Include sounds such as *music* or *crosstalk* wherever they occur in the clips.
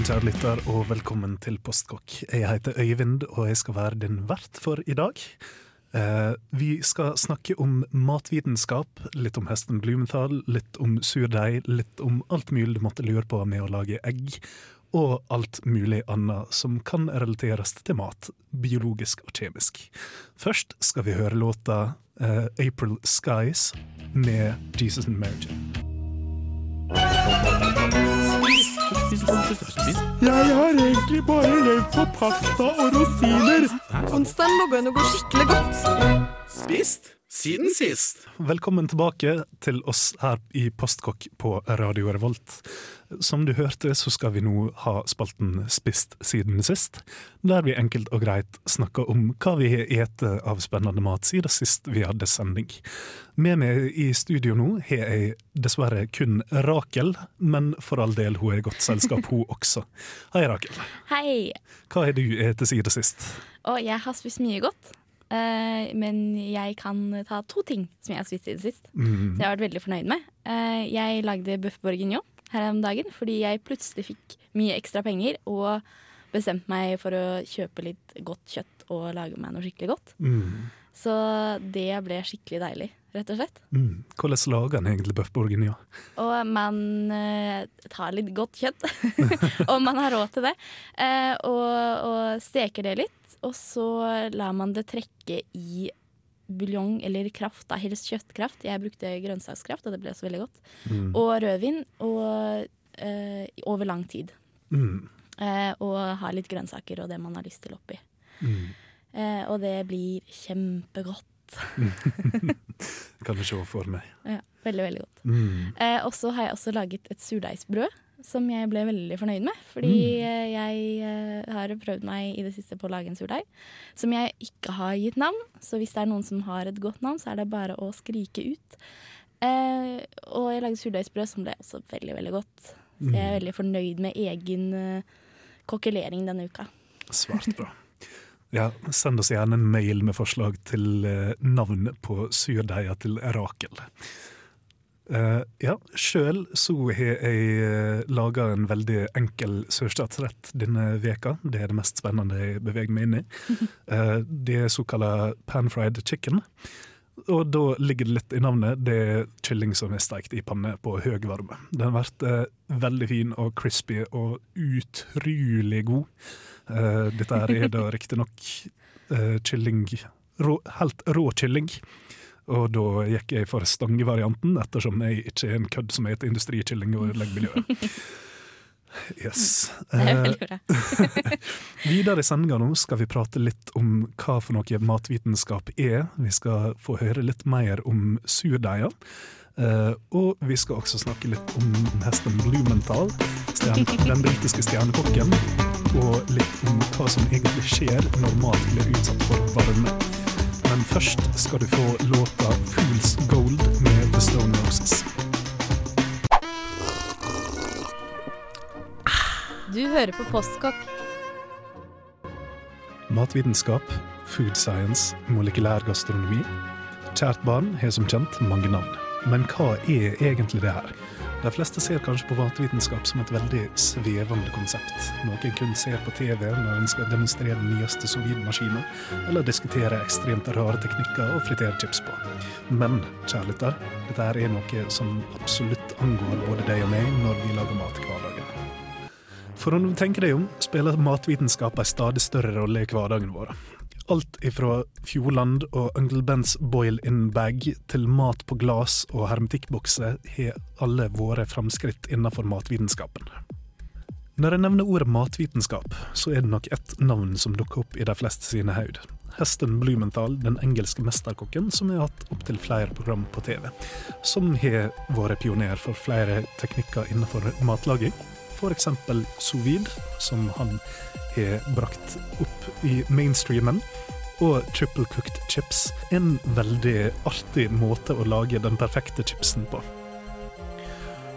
Morgen, kjære lytter, og velkommen til Postkokk. Jeg heter Øyvind, og jeg skal være din vert for i dag. Eh, vi skal snakke om matvitenskap, litt om hesten Blumenthal, litt om surdeig, litt om alt mulig du måtte lure på med å lage egg, og alt mulig annet som kan relateres til mat, biologisk og kjemisk. Først skal vi høre låta eh, April Skies med Jesus and Mary Jane. Jeg har egentlig bare levd på pasta og rosiner. Onsdagen må begynne å gå skikkelig godt. Spist siden sist. Velkommen tilbake til oss her i Postkokk på Radio Revolt. Som du hørte, så skal vi nå ha spalten Spist siden sist, der vi enkelt og greit snakker om hva vi har spist av spennende mat siden sist vi hadde sending. Med meg i studio nå har jeg dessverre kun Rakel, men for all del, hun er i godt selskap, hun også. Hei, Rakel. Hei! Hva har du spist siden sist? Å, jeg har spist mye godt. eh, men jeg kan ta to ting som jeg har spist siden sist. Mm. Som jeg har vært veldig fornøyd med. Eh, jeg lagde bøff bourguignon her om dagen fordi jeg plutselig fikk mye ekstra penger og bestemte meg for å kjøpe litt godt kjøtt og lage meg noe skikkelig godt. Mm. Så det ble skikkelig deilig, rett og slett. Mm. Hvordan lager en egentlig bøff bourguignon? Og man eh, tar litt godt kjøtt, *laughs* om man har råd til det, eh, og, og steker det litt. Og så lar man det trekke i buljong eller kraft, da, helst kjøttkraft. Jeg brukte grønnsakskraft, og det ble også veldig godt. Mm. Og rødvin og, eh, over lang tid. Mm. Eh, og ha litt grønnsaker og det man har lyst til oppi. Mm. Eh, og det blir kjempegodt. *laughs* Kan du se for meg. Ja, veldig, veldig godt. Mm. Eh, og så har jeg også laget et surdeigsbrød, som jeg ble veldig fornøyd med. Fordi mm. jeg eh, har prøvd meg i det siste på å lage en surdeig som jeg ikke har gitt navn. Så hvis det er noen som har et godt navn, så er det bare å skrike ut. Eh, og jeg lagde surdeigsbrød som ble også veldig, veldig godt. Så jeg er veldig fornøyd med egen eh, kokkelering denne uka. Svært bra. Ja, send oss gjerne en mail med forslag til navnet navn på surdeiga til Rakel. Eh, ja, sjøl så har jeg uh, laga en veldig enkel sørstatsrett denne veka. Det er det mest spennende jeg beveger meg inn i. Uh, *laughs* det er såkalla pan-fried chicken. Og da ligger det litt i navnet. Det er kylling som er steikt i panne på høy varme. Den har vært eh, veldig fin og crispy og utrolig god. Eh, dette er da *laughs* riktignok uh, kylling rå, Helt rå kylling. Og da gikk jeg for stangevarianten, ettersom jeg ikke er en kødd som heter industrikylling og ødelegger miljøet. *laughs* Yes. Eh. *laughs* Videre i sendinga nå skal vi prate litt om hva for noe matvitenskap er. Vi skal få høre litt mer om surdeiger. Eh, og vi skal også snakke litt om hesten Blumenthal, den britiske stjernekokken. Og litt om hva som egentlig skjer når mat blir utsatt for varme. Men først skal du få låta 'Fool's Gold' med The Stone Roses. Du hører på Postkokk. Matvitenskap, food science, molekylær gastronomi. Kjært barn har som kjent mange navn. Men hva er egentlig det her? De fleste ser kanskje på matvitenskap som et veldig svevende konsept. Noe en kun ser på TV når en skal demonstrere den nyeste sovjetmaskinen, eller diskutere ekstremt rare teknikker og fritere chips på. Men kjærligheter, dette er noe som absolutt angår både deg og meg når vi lager mat i hverdagen. For om du tenker deg om, spiller matvitenskap en stadig større rolle i hverdagen vår. Alt ifra Fjordland og Uncle Bens boil-in bag til mat på glass og hermetikkbokser har alle våre framskritt innenfor matvitenskapen. Når jeg nevner ordet matvitenskap, så er det nok ett navn som dukker opp i de fleste sine haud. Hesten Blumenthal, den engelske mesterkokken som har hatt opptil flere program på TV. Som har vært pioner for flere teknikker innenfor matlaging. f.eks. Sovid, som han har brakt opp i mainstreamen, og triple cooked chips. En veldig artig måte å lage den perfekte chipsen på.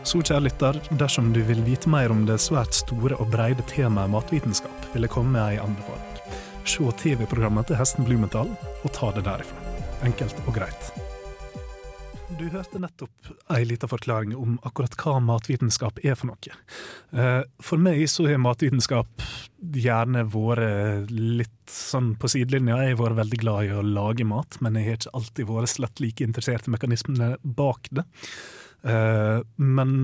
Så kjære lytter, dersom du vil vite mer om det svært store og breide temaet matvitenskap, vil jeg komme med ei anbefaling. Se TV-programmet til Hesten Blumenthal, og ta det derifra. Enkelt og greit. Du hørte nettopp ei lita forklaring om akkurat hva matvitenskap er for noe. Eh, For meg så har matvitenskap gjerne vært litt sånn på sidelinja. Jeg har vært veldig glad i å lage mat, men jeg har ikke alltid vært slett like interessert i mekanismene bak det. Eh, Men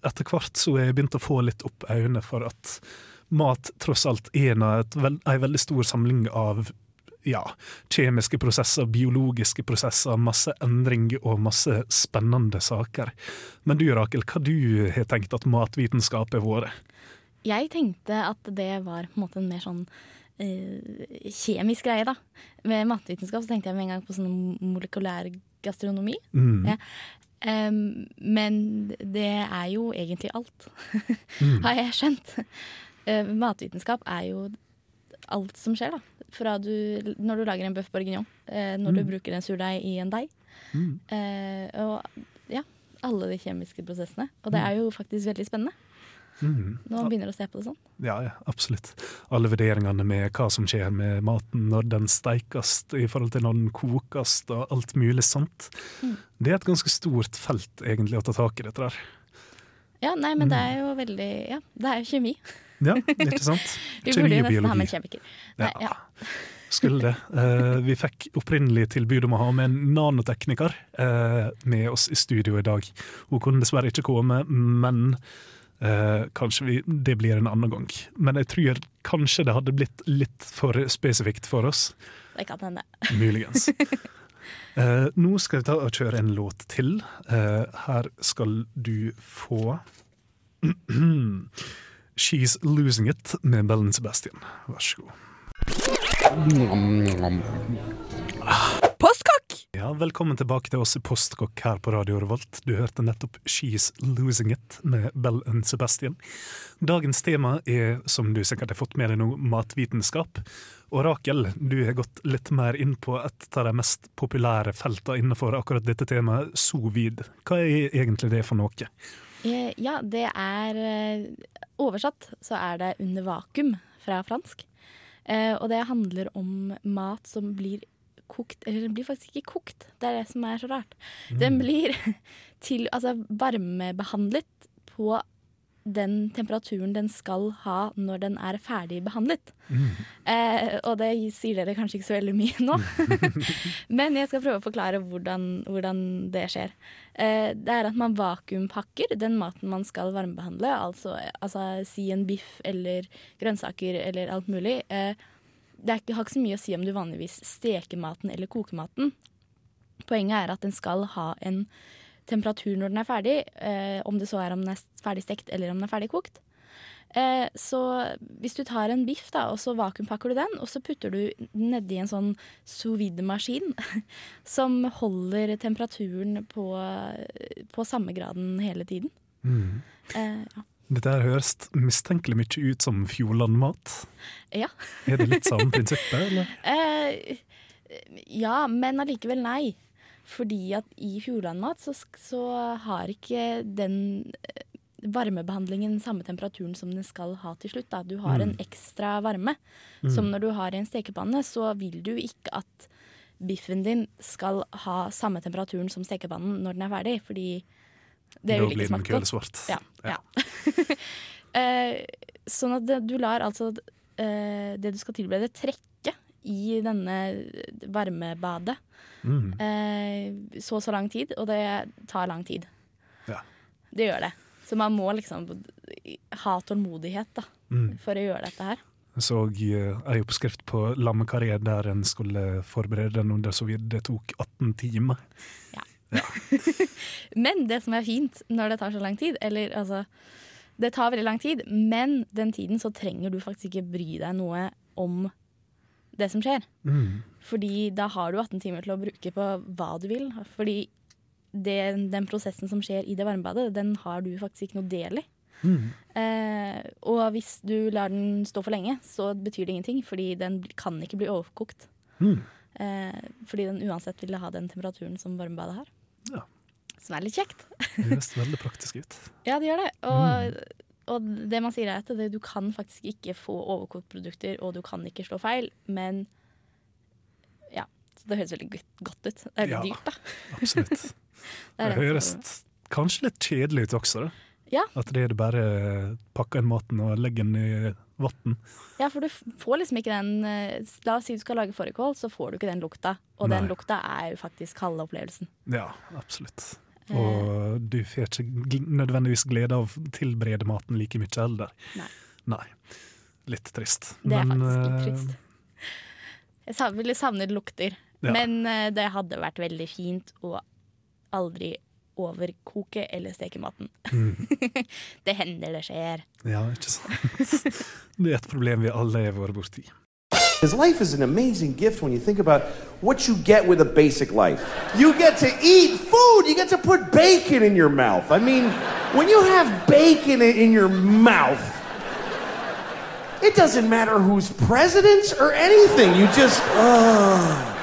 etter hvert så har jeg begynt å få litt opp øynene for at mat tross alt er en, veldig stor samling av ja, kjemiske prosesser, biologiske prosesser, masse endring og masse spennende saker. Men du Rakel, hva du har tenkt at matvitenskap er vært? Jeg tenkte at det var på en måte en mer sånn eh, kjemisk greie, da. Med matvitenskap så tenkte jeg med en gang på sånn molekylær gastronomi. Mm. Ja. Um, men det er jo egentlig alt, *laughs* Mm. har jeg skjønt. Uh, matvitenskap er jo alt som skjer, da. Fra du, når du lager en bøff bourguignon, eh, når du Mm. bruker en surdeig i en deig. Mm. Eh, og ja, alle de kjemiske prosessene. Og det er jo faktisk veldig spennende Mm. man begynner å se på det sånn. Ja, ja, absolutt. Alle vurderingene med hva som skjer med maten når den steikes i forhold til når den kokes og alt mulig sånt. Mm. Det er et ganske stort felt egentlig å ta tak i dette der. Ja, nei, men det Mm. er jo veldig Ja, det er jo kjemi. Ja, ikke sant? *laughs* Vi burde nesten ha med en kjemiker. Nei, Ja. ja. Skulle det. Uh, vi fikk opprinnelig tilbud om å ha med en nanotekniker uh, med oss i studio i dag. Hun kunne dessverre ikke komme, men uh, kanskje vi, det blir en annen gang. Men jeg tror kanskje det hadde blitt litt for spesifikt for oss. Det kan hende. *laughs* Muligens. Nå skal vi ta og kjøre en låt til. Her skal du få *clears throat* She's Losing It med Bellen Sebastian. Vær så god. Postkokk! Ja, Velkommen tilbake til oss i Postkokk her på Radio Revolt. Du hørte nettopp She's Losing It med Bell and Sebastian. Dagens tema er, som du sikkert har fått med deg nå, matvitenskap. Og Rakel, du har gått litt mer inn på et av de mest populære feltene innenfor akkurat dette temaet, sovid. Hva er egentlig det for noe? Eh, Ja, det er eh, Oversatt så er det under vakuum fra fransk. Eh, og det handler om mat som blir kokt Eller den blir faktisk ikke kokt, det er det som er så rart. Den blir *laughs* til, altså, varmebehandlet på den temperaturen den skal ha når den er ferdig behandlet. Mm. Eh, og det sier dere kanskje ikke så veldig mye nå. *laughs* Men jeg skal prøve å forklare hvordan, hvordan det skjer. Eh, det er at man vakuumpakker den maten man skal varmebehandle. Altså, altså si en biff eller grønnsaker eller alt mulig. Eh, det er ikke, har ikke så mye å si om du vanligvis steker maten eller koker maten. Poenget er at den skal ha en temperatur når den er ferdig, eh, om det så er om den er ferdig stekt eller om den er ferdig kokt. Eh, så hvis du tar en biff da, og så vakuumpakker du den, og så putter du den nedi en sånn sous vide-maskin *laughs* som holder temperaturen på, på samme graden hele tiden. Mm. Eh, ja. Dette her høres mistenkelig mye ut som Fjordland-mat. Ja. Er det litt samme *laughs* prinsippet, eller? Eh, ja, men allikevel nei. Fordi at i Fjordlandmat så, så har ikke den eh, varmebehandlingen samme temperaturen som den skal ha til slutt. Da. Du har en Mm. ekstra varme. Som når du har i en stekepanne, så vil du ikke at biffen din skal ha samme temperaturen som stekepannen når den er ferdig, fordi det vil blir ikke den smake godt. kølesvart. Ja. ja. *laughs* eh, sånn at du lar altså eh, det du skal tilberede, trekke i denne varmebadet Mm. eh, så og så lang tid, og det tar lang tid. Ja. Det gjør det. Så man må liksom ha tålmodighet da, Mm. for å gjøre dette her. Jeg så eh, ei oppskrift på lammekaré der en skulle forberede den under så vidt det tok 18 timer. *laughs* Men det som er fint når det tar så lang tid, eller altså Det tar veldig lang tid, men den tiden så trenger du faktisk ikke bry deg noe om det som skjer. Mm. Fordi da har du 18 timer til å bruke på hva du vil. Fordi det, den prosessen som skjer i det varmebadet, den har du faktisk ikke noe del i. Mm. Eh, og hvis du lar den stå for lenge, så betyr det ingenting, fordi den kan ikke bli overkokt. Mm. Eh, fordi den uansett vil ha den temperaturen som varmebadet har. Ja. Som er litt kjekt. Det høres veldig praktisk ut. *laughs* Ja, det gjør det. Og, og det man sier er at det, du kan faktisk ikke få overkokt produkter, og du kan ikke slå feil, men ja. Så det høres veldig godt- ut. Det er Ja. dyrt, da. Absolutt. *laughs* Det Det høres kanskje litt kjedelig ut også, da. Ja. At det er det bare pakker inn maten og legger den i vann. Ja, for du får liksom ikke den eh, La oss si du skal lage fårikål, så får du ikke den lukta. Og den lukta er jo faktisk halve opplevelsen. Ja, absolutt. Eh. Og du får ikke nødvendigvis glede av å tilberede maten like mye heller. Nei. Nei. Litt trist. Det er Men, faktisk litt eh, trist. Jeg ville savnet lukter, Ja. men eh, det hadde vært veldig fint å aldri overkoke eller steke maten. Mm. *laughs* det hender det skjer. Ja, ikke sant. *laughs* Det er et problem vi alle har vært borti. Because life is an amazing gift when you think about what you get with a basic life. You get to eat food, you get to put bacon in your mouth. I mean, when you have bacon in your mouth, it doesn't matter who's president or anything. You just, oh.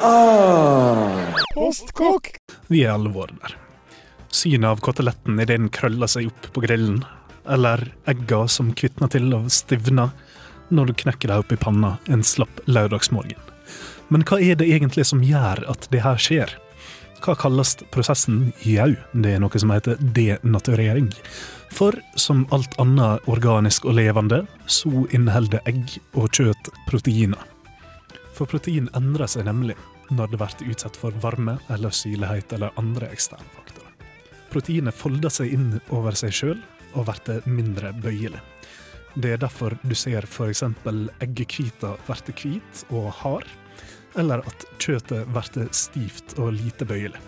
Oh. Postkokk. Vi er alle vært der. Synet av koteletten idet den krøller seg opp på grillen, eller egga som kvitner til og stivner når du knekker deg opp i panna en slapp lørdagsmorgen. Men hva er det egentlig som gjør at det her skjer? Hva kalles prosessen? Jau, det er noe som heter denaturering. For som alt annet organisk og levende, så inneholder egg og kjøtt proteiner. For protein endrer seg nemlig når det blir utsatt for varme eller syrlighet eller andre eksterne faktorer. Proteinet folder seg inn over seg sjøl og blir mindre bøyelig. Det er derfor du ser f.eks. eggehvita blir hvit og hard, eller at kjøttet blir stivt og lite bøyelig.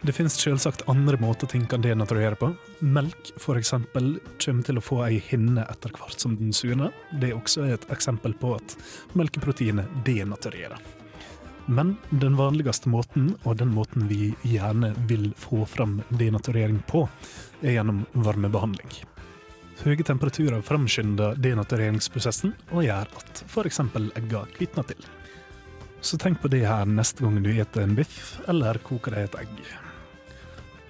Det finnes selvsagt andre måter ting kan denaturere på. Melk f.eks. kommer til å få ei hinne etter hvert som den surner. Det er også et eksempel på at melkeproteinet denaturerer. Men den vanligste måten, og den måten vi gjerne vil få fram denaturering på, er gjennom varmebehandling. Høye temperaturer framskynder denatureringsprosessen og gjør at f.eks. egga kvitner til. Så tenk på det her neste gang du eter en biff eller koker deg et egg.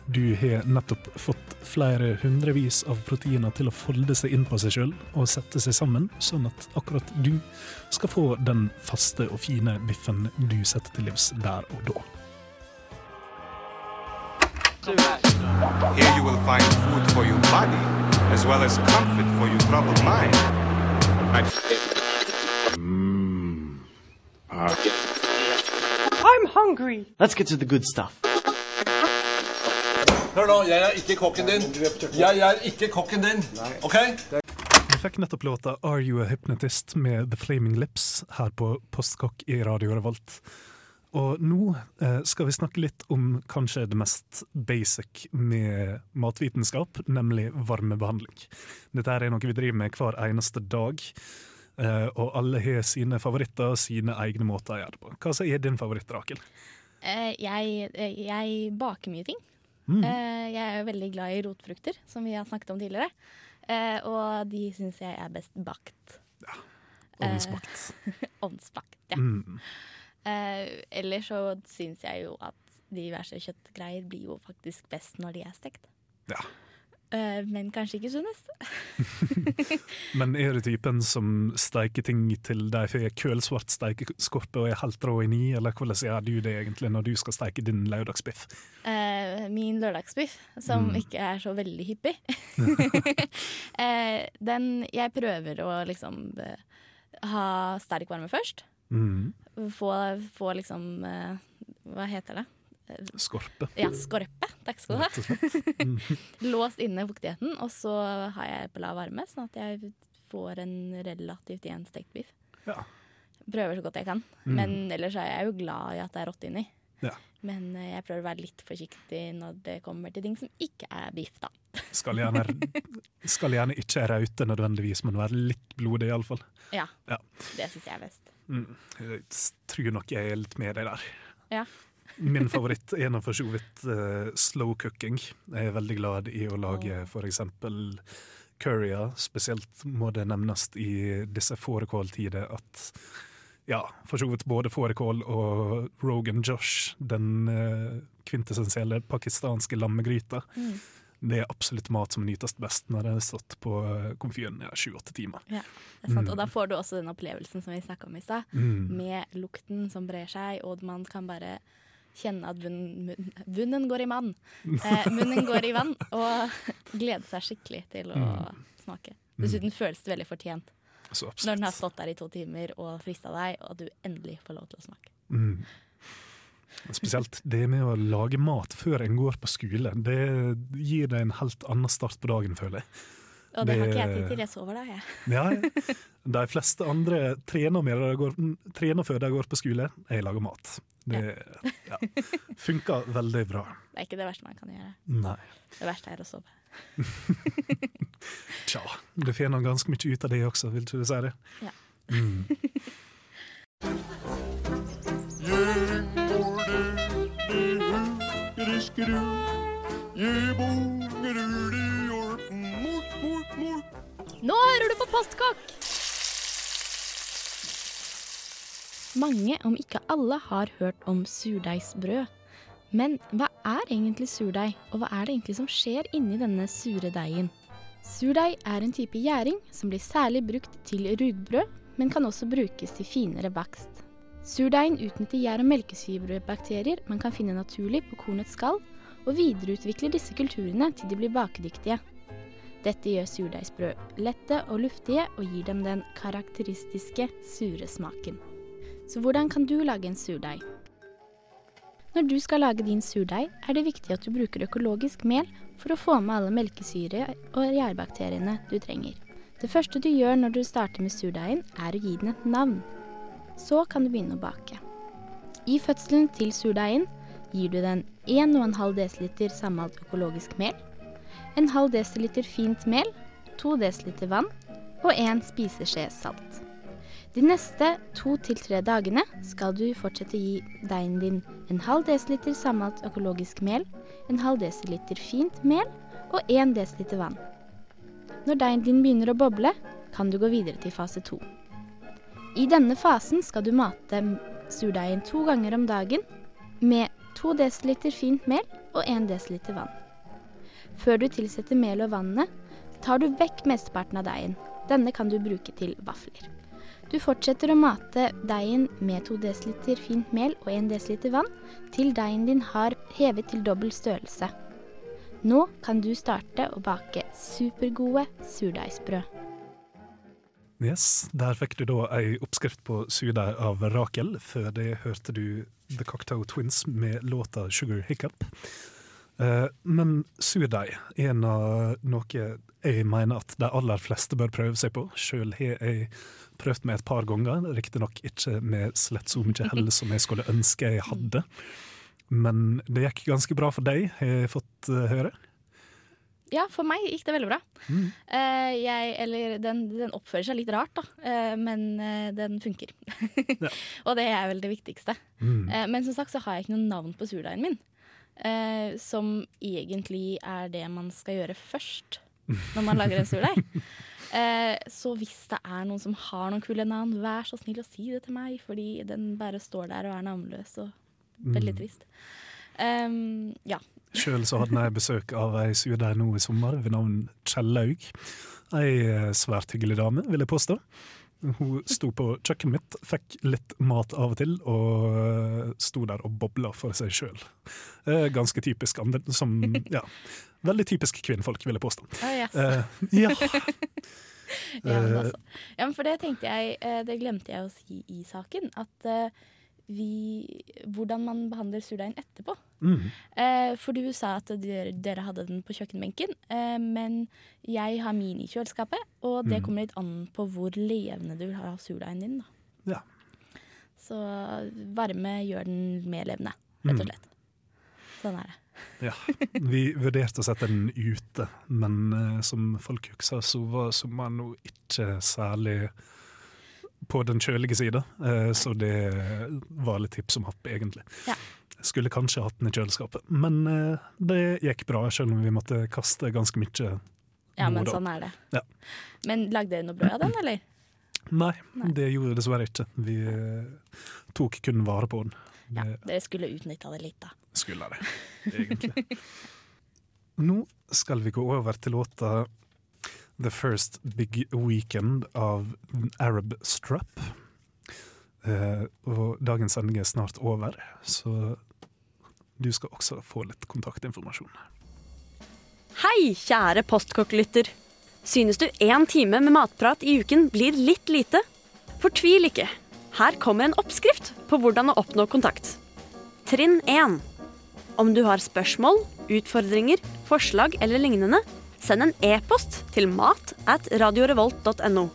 Du har nettopp fått flere hundrevis av proteiner til å folde seg inn på seg sjøl og sette seg sammen, sånn at akkurat du skal få den faste og fine biffen du setter til livs der og da. Here you will find food for your body, as well as comfort for your troubled mind. I'm hungry. Let's get to the good stuff. Hør nå, jeg er ikke kokken din. Jeg er ikke kokken din. OK? Vi fikk nettopp låta 'Are You A Hypnotist' med The Flaming Lips her på Postkokk i Radio Revolt. Og nå eh, skal vi snakke litt om kanskje det mest basic med matvitenskap, nemlig varmebehandling. Dette er noe vi driver med hver eneste dag, eh, og alle har sine favoritter og sine egne måter å gjøre det på. Hva er din favoritt, Rakel? Eh, jeg, jeg baker mye ting. Mm. Jeg er veldig glad i rotfrukter, som vi har snakket om tidligere. Og de syns jeg er best bakt. Ovnsbakt. Ovnsbakt, *laughs* ja. Mm. Eh, ellers så syns jeg jo at diverse kjøttgreier blir jo faktisk best når de er stekt. Ja. Eh, men kanskje ikke sunnest. *laughs* Men er du typen som steiker ting til de får kølsvart steikeskorpe og er helt rå inni, eller hvordan gjør du det egentlig når du skal steike din lørdagsbiff? Eh, min lørdagsbiff, som Mm. ikke er så veldig hyppig. *laughs* eh, den Jeg prøver å liksom eh, ha sterk varme først. Mm. Få, få liksom eh, Hva heter det? Skorpe. Ja, skorpe. Takk skal du ha. Mm. *laughs* Låst inne fuktigheten, og så har jeg på lav varme, sånn at jeg får en relativt gjenstekt biff. Ja. Prøver så godt jeg kan. Mm. Men ellers er jeg jo glad i at det er rått inni. Ja. Men eh, jeg prøver å være litt forsiktig når det kommer til ting som ikke er biff, da. *laughs* Skal gjerne, skal gjerne ikke raute nødvendigvis, men være litt blodig iallfall. Ja. Ja. Det syns jeg er best. Mm. Jeg tror nok jeg er litt med deg der. Ja. *laughs* Min favoritt er nå for så vidt uh, slow cooking. Jeg er veldig glad i å lage for eksempel curryer. Spesielt må det nevnes i disse fårikåltider at ja, for så vidt både fårikål og Rogan Josh, den uh, kvintessensielle pakistanske lammegryta. Det er absolutt mat som nytes best når det har stått på eh, komfyren i sju-åtte timer. Ja, det er sant. Og da får du også den opplevelsen som vi snakka om i stad, Mm. med lukten som brer seg, og man kan bare kjenne at bunn, munn, bunnen går i mann. *laughs* Eh, munnen går i vann, og glede seg skikkelig til å Mm. smake. Dessuten føles det veldig fortjent når den har stått der i to timer og frista deg, og du endelig får lov til å smake. Mm. Spesielt det med å lage mat før en går på skole, det gir deg en helt annen start på dagen, føler jeg. Og det, har ikke jeg tid til, jeg sover da, jeg. Ja, ja. *laughs* de fleste andre trener, med de går, trener før de går på skole. Jeg lager mat. Det ja. funker veldig bra. *laughs* Det er ikke det verste man kan gjøre. Nei. Det verste er å sove. *laughs* Tja, du får nå ganske mye ut av det også, vil ikke du si det? Ja. Mm. Nå hører du på Postkokk! Mange, om ikke alle, har hørt om surdeigsbrød. Men hva er egentlig surdeig, og hva er det egentlig som skjer inni denne sure deigen? Surdeig er en type gjæring som blir særlig brukt til rugbrød, men kan også brukes til finere bakst. Surdeigen utnytter gjær- og melkesyrebakterier man kan finne naturlig på kornets skall, og videreutvikler disse kulturene til de blir bakedyktige. Dette gjør surdeigsbrød lette og luftige og gir dem den karakteristiske sure smaken. Så hvordan kan du lage en surdeig? Når du skal lage din surdeig, er det viktig at du bruker økologisk mel for å få med alle melkesyre og gjærbakteriene du trenger. Det første du gjør når du starter med surdeigen, er å gi den et navn. Så kan du begynne å bake. I fødselen til surdeigen gir du den 1,5 dl sammalt økologisk mel, en halv dl fint mel, 2 dl vann og 1 spiseskje salt. De neste to til tre dagene skal du fortsette å gi deigen din en halv dl sammalt økologisk mel, en halv dl fint mel og 1 dl vann. Når deigen din begynner å boble, kan du gå videre til fase to. I denne fasen skal du mate surdeigen to ganger om dagen med 2 dl fint mel og 1 dl vann. Før du tilsetter mel og vannet, tar du vekk mesteparten av deigen. Denne kan du bruke til vafler. Du fortsetter å mate deigen med 2 dl fint mel og 1 dl vann til deigen din har hevet til dobbel størrelse. Nå kan du starte å bake supergode surdeigsbrød. Yes, Der fikk du da ei oppskrift på surdeig av Rakel. Før det hørte du The Cocktail Twins med låta 'Sugar Hiccup'. Eh, men surdeig er noe jeg mener at de aller fleste bør prøve seg på. Sjøl har jeg prøvd meg et par ganger, riktignok ikke med slett så mye hell som jeg skulle ønske jeg hadde. Men det gikk ganske bra for deg, har jeg fått eh, høre. Ja, for meg gikk det veldig bra. Eh, jeg, eller den, den oppfører seg litt rart, da, uh, men uh, den funker. *laughs* og det er vel det viktigste. Eh, men som sagt så har jeg ikke noe navn på surdeigen min. som egentlig er det man skal gjøre først når man lager en surdeig. *laughs* Så hvis det er noen som har noen kule navn, vær så snill å si det til meg, fordi den bare står der og er navnløs og veldig trist. Um, ja. Sjøl hadde jeg besøk av ei surdeig nå i sommer ved navn Kjellaug. Ei eh, svært hyggelig dame, vil jeg påstå. Hun sto på kjøkkenet mitt, fikk litt mat av og til, og eh, sto der og bobla for seg sjøl. Ganske typisk som *laughs* Ja, veldig typisk kvinnfolk, vil jeg påstå. Oh, yes. uh, ja. *laughs* Ja, men Eh, altså. ja, men for det tenkte jeg eh, Det glemte jeg å si i saken. At eh, vi Hvordan man behandler surdeigen etterpå. Mm. Eh, for du sa at dere, dere hadde den på kjøkkenbenken. Eh, men jeg har min i kjøleskapet, og det Mm. kommer litt an på hvor levende du vil ha surdeigen din. Da. Ja. Så varme gjør den mer levende, rett og Mm. slett. Sånn er det. *laughs* Ja, vi vurderte å sette den ute, men eh, som folk husker, så var sommeren nå ikke særlig på den kjølige sida, eh, så det var litt tips om happ, egentlig. Ja. Skulle kanskje hatt den i kjøleskapet, men eh, det gikk bra, selv om vi måtte kaste ganske mye. Ja, men sånn er det. Ja. Men lagde dere noe brød av den, *clears throat* eller? Nei, Nei. det gjorde vi dessverre ikke. Vi eh, tok kun vare på den. Ja, dere skulle utnytta det litt, da. skulle det, egentlig. *laughs* Nå skal vi gå over til låta The First Big Weekend av Arab Strap. Eh, og dagens sending er snart over, så du skal også få litt kontaktinformasjon. Hei, kjære postkokk-lytter. Synes du én time med matprat i uken blir litt lite? Fortvil ikke. Her kommer en oppskrift på hvordan å oppnå kontakt. Trinn 1. Om du har spørsmål, utfordringer, forslag eller lignende, send en e-post til mat at radiorevolt.no.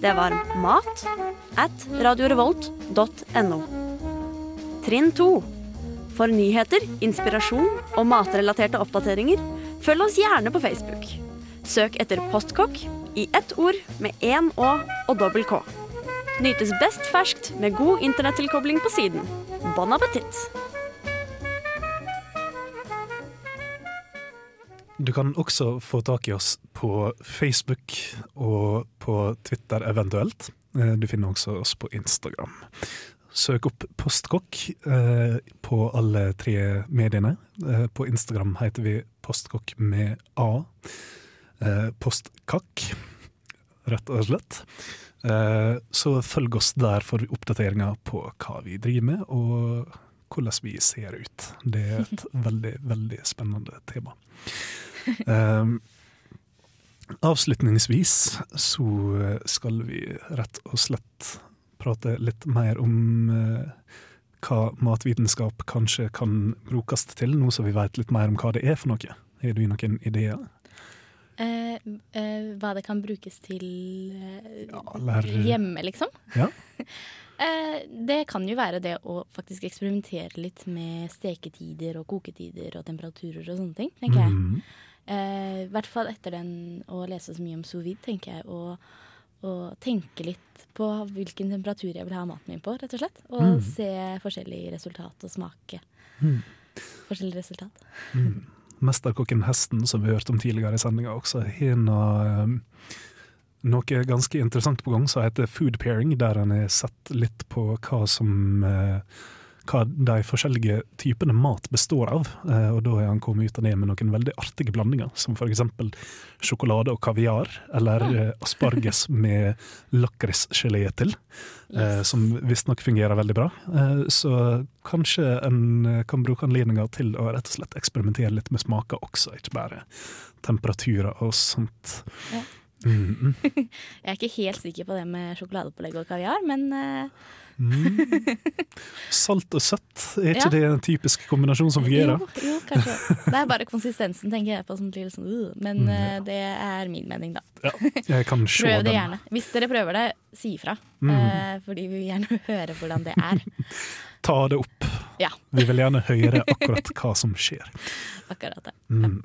Det var mat at radiorevolt.no. Trinn 2. For nyheter, inspirasjon og matrelaterte oppdateringer, følg oss gjerne på Facebook. Søk etter Postkokk i ett ord med én Å og dobbel K. Nytes best ferskt med god internettilkobling på siden. Bon appétit! Du kan også få tak i oss på Facebook og på Twitter eventuelt. Eh, Du finner også oss på Instagram. Søk opp Postkokk eh, på alle tre mediene. Eh, på Instagram heter vi Postkokk med A. Eh, Postkakk, rett og slett. Eh, så følg oss der for oppdateringer på hva vi driver med, og hvordan vi ser ut. Det er et *laughs* veldig, veldig spennende tema. Um, avslutningsvis så skal vi rett og slett prate litt mer om uh, hva matvitenskap kanskje kan brukes til, nå som vi vet litt mer om hva det er for noe. Har du noen ideer? Eh, eh, hva det kan brukes til eh, ja, hjemme, liksom. Ja. *laughs* Eh, det kan jo være det å faktisk eksperimentere litt med steketider og koketider og temperaturer og sånne ting, tenker jeg. Eh, I hvert fall etter den å lese så mye om sous vide, tenker jeg. Og, og tenke litt på hvilken temperatur jeg vil ha maten min på, rett og slett. Og Mm. se forskjellig resultat og smake Mm. forskjellig resultat. Mm. Mesterkokken Hesten, som vi hørte om tidligere i sendinga, også har um, noe ganske interessant på gang som heter food pairing, der han har sett litt på hva som eh, hva de forskjellige typene mat består av. Eh, og da har han kommet ut av det med noen veldig artige blandinger, som f.eks. sjokolade og kaviar, eller eh, asparges *laughs* med lakrisgelé til. Eh, Yes. som visstnok fungerer veldig bra. Så kanskje en kan bruke anledninga til å rett og slett eksperimentere litt med smaker også, ikke bare temperaturer og sånt. Ja. Mm, mm. *laughs* Jeg er ikke helt sikker på det med sjokoladepålegg og kaviar, men eh, Mm. Salt og søtt, er ikke Ja. det en typisk kombinasjon som fungerer? Jo, jo, kanskje. Det er bare konsistensen, tenker jeg på. Som blir sånn, uh, men eh, det er min mening, da. Ja, *laughs* Prøv det gjerne. Hvis dere prøver det, si ifra. Mm. Eh, fordi vi vil gjerne høre hvordan det er. *laughs* Ta det opp. Ja, Vi vil gjerne høre akkurat hva som skjer. akkurat det. Mm.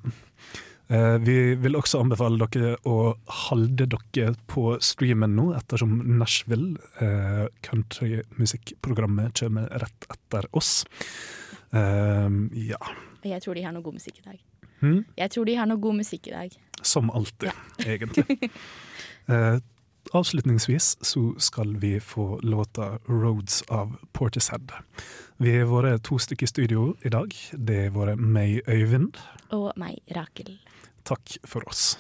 Eh, vi vil også anbefale dere å holde dere på streamen nå, ettersom Nashville, eh, countrymusikkprogrammet, kommer rett etter oss. Eh, ja. Jeg tror de har noe god musikk i dag. Hmm? Jeg tror de har noe god musikk i dag. Som alltid, *laughs* egentlig. Eh, avslutningsvis så skal vi få låta 'Roads' av Portishead. Vi har vært to stykker i studio i dag. Det har vært meg, Øyvind. Og meg, Rakel. Takk for oss.